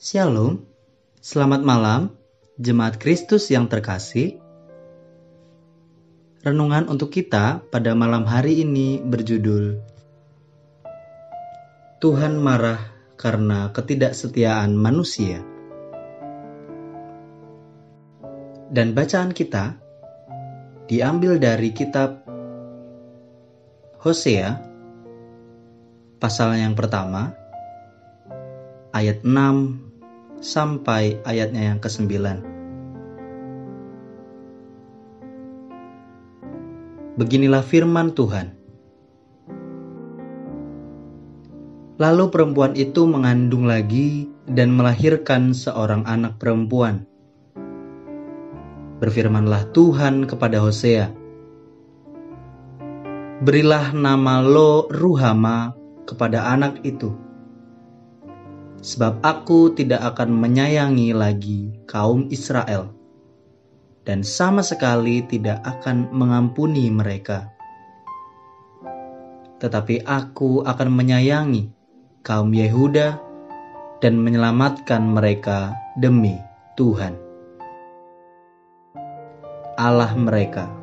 Shalom, selamat malam, jemaat Kristus yang terkasih. Renungan untuk kita pada malam hari ini berjudul Tuhan marah karena ketidaksetiaan manusia. Dan bacaan kita diambil dari kitab Hosea pasal yang pertama ayat 6 sampai ayatnya yang ke-9. Beginilah firman Tuhan. Lalu perempuan itu mengandung lagi dan melahirkan seorang anak perempuan. Berfirmanlah Tuhan kepada Hosea, Berilah nama Lo Ruhama kepada anak itu sebab aku tidak akan menyayangi lagi kaum Israel, dan sama sekali tidak akan mengampuni mereka. Tetapi aku akan menyayangi kaum Yehuda dan menyelamatkan mereka demi Tuhan, Allah mereka.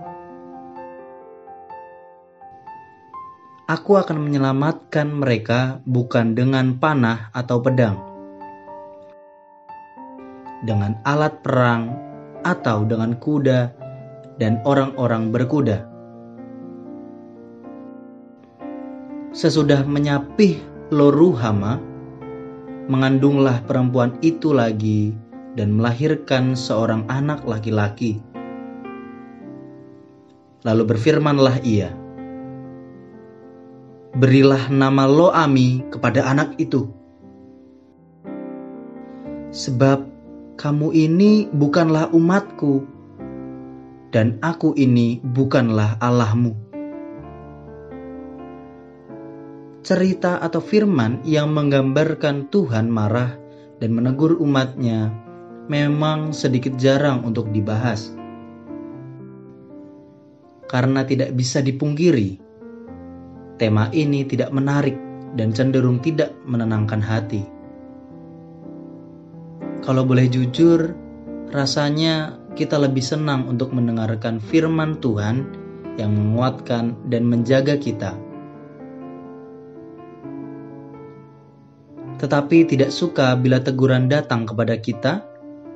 Aku akan menyelamatkan mereka bukan dengan panah atau pedang, dengan alat perang, atau dengan kuda dan orang-orang berkuda. Sesudah menyapih Loruhama, mengandunglah perempuan itu lagi dan melahirkan seorang anak laki-laki. Lalu berfirmanlah ia, berilah nama Loami kepada anak itu. Sebab kamu ini bukanlah umatku, dan aku ini bukanlah Allahmu. Cerita atau firman yang menggambarkan Tuhan marah dan menegur umatnya memang sedikit jarang untuk dibahas. Karena tidak bisa dipungkiri tema ini tidak menarik dan cenderung tidak menenangkan hati. Kalau boleh jujur, rasanya kita lebih senang untuk mendengarkan firman Tuhan yang menguatkan dan menjaga kita. Tetapi tidak suka bila teguran datang kepada kita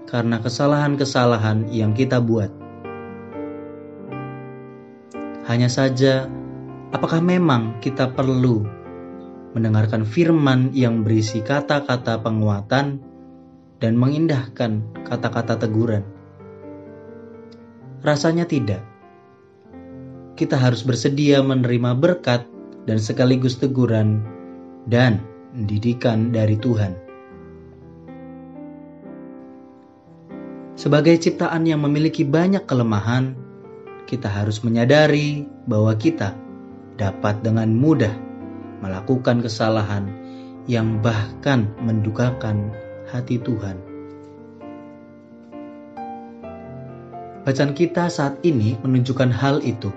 karena kesalahan-kesalahan yang kita buat. Hanya saja Apakah memang kita perlu mendengarkan firman yang berisi kata-kata penguatan dan mengindahkan kata-kata teguran? Rasanya tidak. Kita harus bersedia menerima berkat dan sekaligus teguran dan didikan dari Tuhan. Sebagai ciptaan yang memiliki banyak kelemahan, kita harus menyadari bahwa kita dapat dengan mudah melakukan kesalahan yang bahkan mendukakan hati Tuhan. Bacaan kita saat ini menunjukkan hal itu.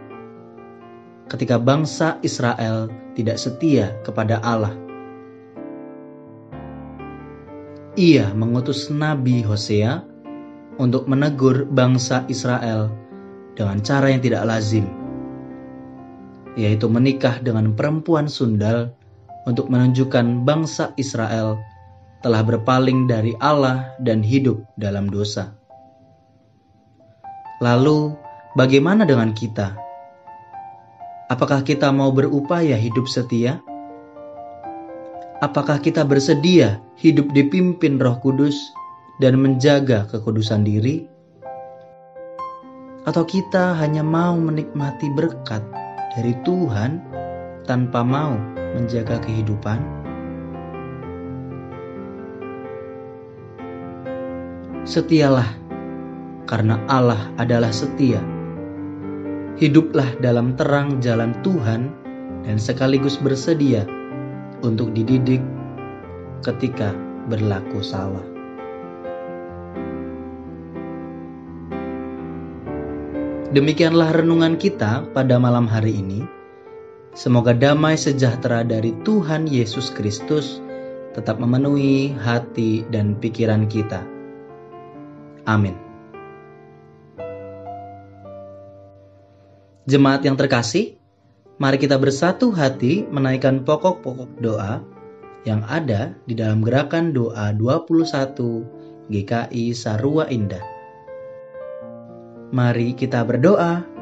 Ketika bangsa Israel tidak setia kepada Allah, ia mengutus Nabi Hosea untuk menegur bangsa Israel dengan cara yang tidak lazim yaitu menikah dengan perempuan sundal untuk menunjukkan bangsa Israel telah berpaling dari Allah dan hidup dalam dosa. Lalu, bagaimana dengan kita? Apakah kita mau berupaya hidup setia? Apakah kita bersedia hidup dipimpin Roh Kudus dan menjaga kekudusan diri? Atau kita hanya mau menikmati berkat dari Tuhan tanpa mau menjaga kehidupan? Setialah, karena Allah adalah setia. Hiduplah dalam terang jalan Tuhan dan sekaligus bersedia untuk dididik ketika berlaku salah. Demikianlah renungan kita pada malam hari ini. Semoga damai sejahtera dari Tuhan Yesus Kristus tetap memenuhi hati dan pikiran kita. Amin. Jemaat yang terkasih, mari kita bersatu hati menaikkan pokok-pokok doa yang ada di dalam gerakan doa 21 GKI Sarua Indah. Mari kita berdoa.